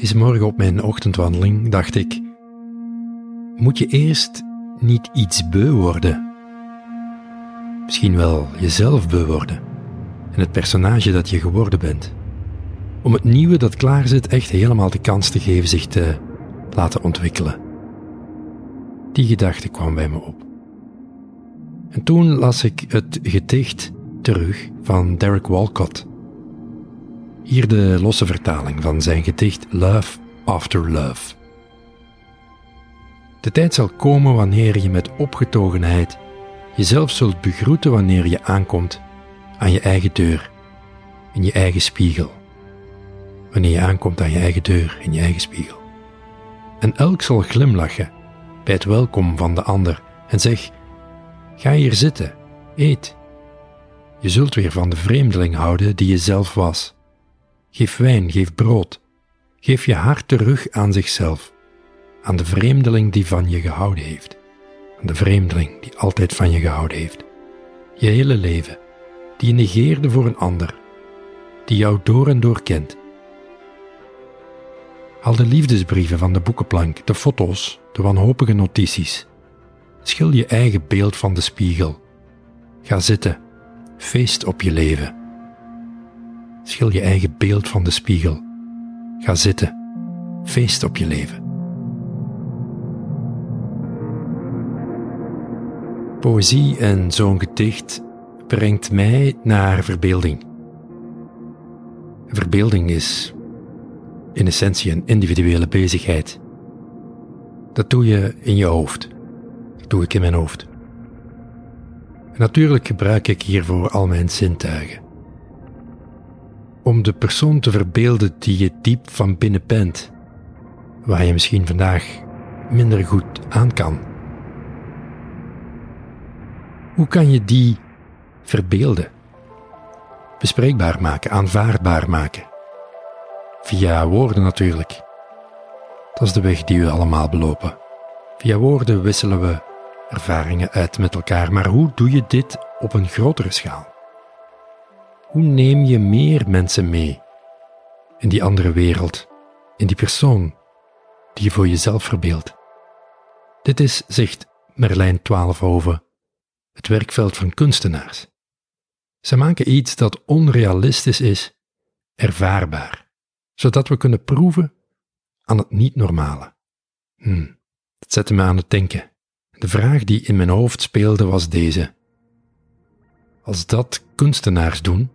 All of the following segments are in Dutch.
Deze morgen op mijn ochtendwandeling dacht ik: moet je eerst niet iets beu worden? Misschien wel jezelf beu worden en het personage dat je geworden bent. Om het nieuwe dat klaar zit echt helemaal de kans te geven zich te laten ontwikkelen. Die gedachte kwam bij me op. En toen las ik het gedicht terug van Derek Walcott. Hier de losse vertaling van zijn gedicht Love After Love. De tijd zal komen wanneer je met opgetogenheid jezelf zult begroeten wanneer je aankomt aan je eigen deur, in je eigen spiegel. Wanneer je aankomt aan je eigen deur, in je eigen spiegel. En elk zal glimlachen bij het welkom van de ander en zeg: Ga hier zitten, eet. Je zult weer van de vreemdeling houden die je zelf was. Geef wijn, geef brood. Geef je hart terug aan zichzelf, aan de vreemdeling die van je gehouden heeft, aan de vreemdeling die altijd van je gehouden heeft. Je hele leven, die je negeerde voor een ander, die jou door en door kent. Haal de liefdesbrieven van de boekenplank, de foto's, de wanhopige notities. Schil je eigen beeld van de spiegel. Ga zitten, feest op je leven. Schil je eigen beeld van de spiegel. Ga zitten. Feest op je leven. Poëzie en zo'n gedicht brengt mij naar verbeelding. Verbeelding is in essentie een individuele bezigheid. Dat doe je in je hoofd. Dat doe ik in mijn hoofd. Natuurlijk gebruik ik hiervoor al mijn zintuigen om de persoon te verbeelden die je diep van binnen bent, waar je misschien vandaag minder goed aan kan. Hoe kan je die verbeelden? Bespreekbaar maken, aanvaardbaar maken. Via woorden natuurlijk. Dat is de weg die we allemaal belopen. Via woorden wisselen we ervaringen uit met elkaar, maar hoe doe je dit op een grotere schaal? Hoe neem je meer mensen mee in die andere wereld, in die persoon die je voor jezelf verbeeldt? Dit is, zegt Merlijn Twaalfhoven, het werkveld van kunstenaars. Ze maken iets dat onrealistisch is, ervaarbaar, zodat we kunnen proeven aan het niet-normale. Hmm, dat zette me aan het denken. De vraag die in mijn hoofd speelde was deze. Als dat kunstenaars doen,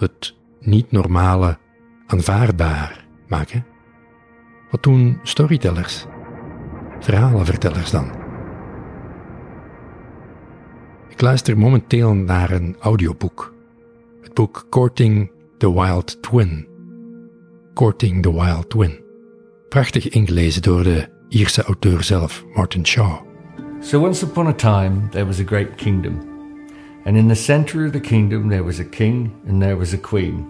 het niet-normale aanvaardbaar maken. Wat doen storytellers, verhalenvertellers dan? Ik luister momenteel naar een audioboek. Het boek Courting the Wild Twin. Courting the Wild Twin. Prachtig ingelezen door de Ierse auteur zelf, Martin Shaw. So once upon a time there was a great kingdom. And in the centre of the kingdom there was a king and there was a queen.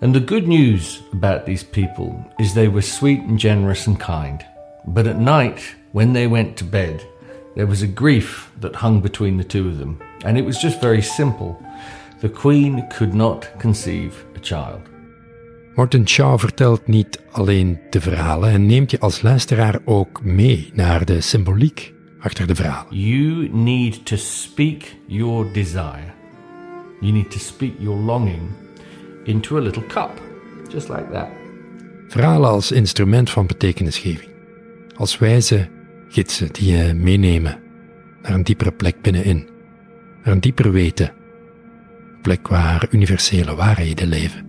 And the good news about these people is they were sweet and generous and kind. But at night, when they went to bed, there was a grief that hung between the two of them. And it was just very simple. The queen could not conceive a child. Martin Shaw vertelt niet alleen de verhalen en neemt je als luisteraar ook mee naar de symboliek achter de verhalen. You need to speak your desire. You need to speak your longing into a little cup. Just like that. Verhalen als instrument van betekenisgeving. Als wijze gidsen die je meenemen naar een diepere plek binnenin. Naar een dieper weten. Een plek waar universele waarheden leven.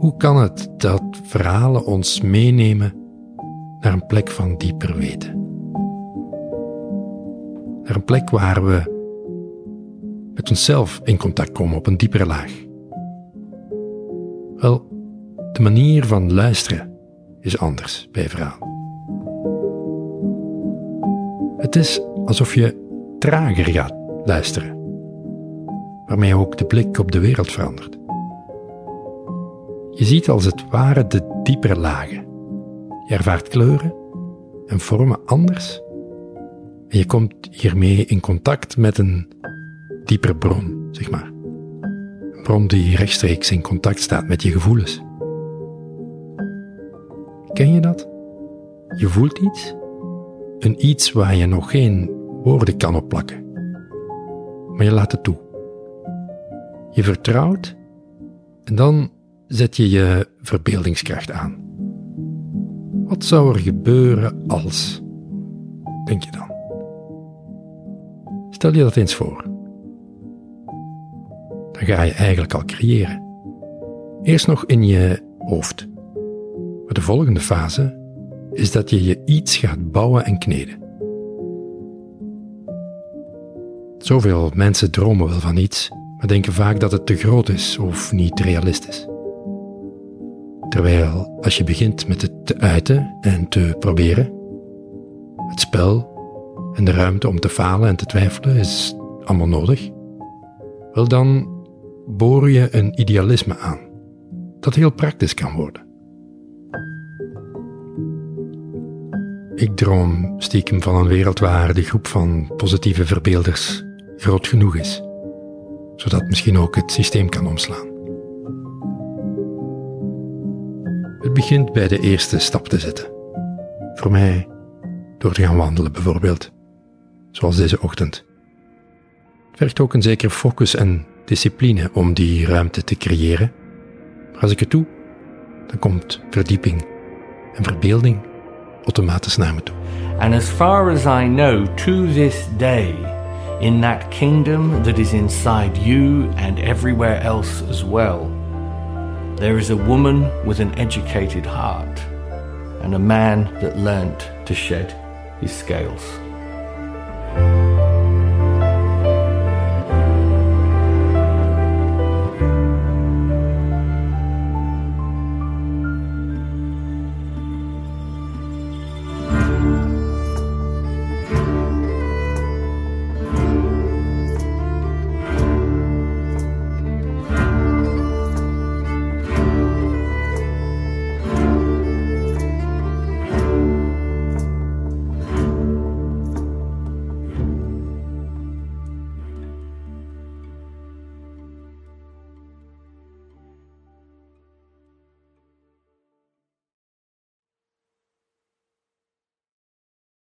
Hoe kan het dat verhalen ons meenemen naar een plek van dieper weten? Naar een plek waar we met onszelf in contact komen op een diepere laag. Wel, de manier van luisteren is anders bij verhaal. Het is alsof je trager gaat luisteren, waarmee ook de blik op de wereld verandert. Je ziet als het ware de diepere lagen. Je ervaart kleuren en vormen anders. En je komt hiermee in contact met een diepere bron, zeg maar. bron die rechtstreeks in contact staat met je gevoelens. Ken je dat? Je voelt iets, een iets waar je nog geen woorden kan opplakken, maar je laat het toe. Je vertrouwt en dan zet je je verbeeldingskracht aan. Wat zou er gebeuren als? Denk je dan? Stel je dat eens voor. Dan ga je eigenlijk al creëren. Eerst nog in je hoofd. Maar de volgende fase is dat je je iets gaat bouwen en kneden. Zoveel mensen dromen wel van iets, maar denken vaak dat het te groot is of niet realistisch. Terwijl als je begint met het te uiten en te proberen, het spel en de ruimte om te falen en te twijfelen is allemaal nodig, wel dan boor je een idealisme aan dat heel praktisch kan worden. Ik droom stiekem van een wereld waar de groep van positieve verbeelders groot genoeg is, zodat misschien ook het systeem kan omslaan. Het begint bij de eerste stap te zetten. Voor mij door te gaan wandelen bijvoorbeeld, zoals deze ochtend. Het vergt ook een zekere focus en discipline om die ruimte te creëren. Maar als ik het doe, dan komt verdieping en verbeelding automatisch naar me toe. And as far as I know, to this day, in that kingdom that is inside you and everywhere else as well, there is a woman with an educated heart and a man that learnt to shed his scales.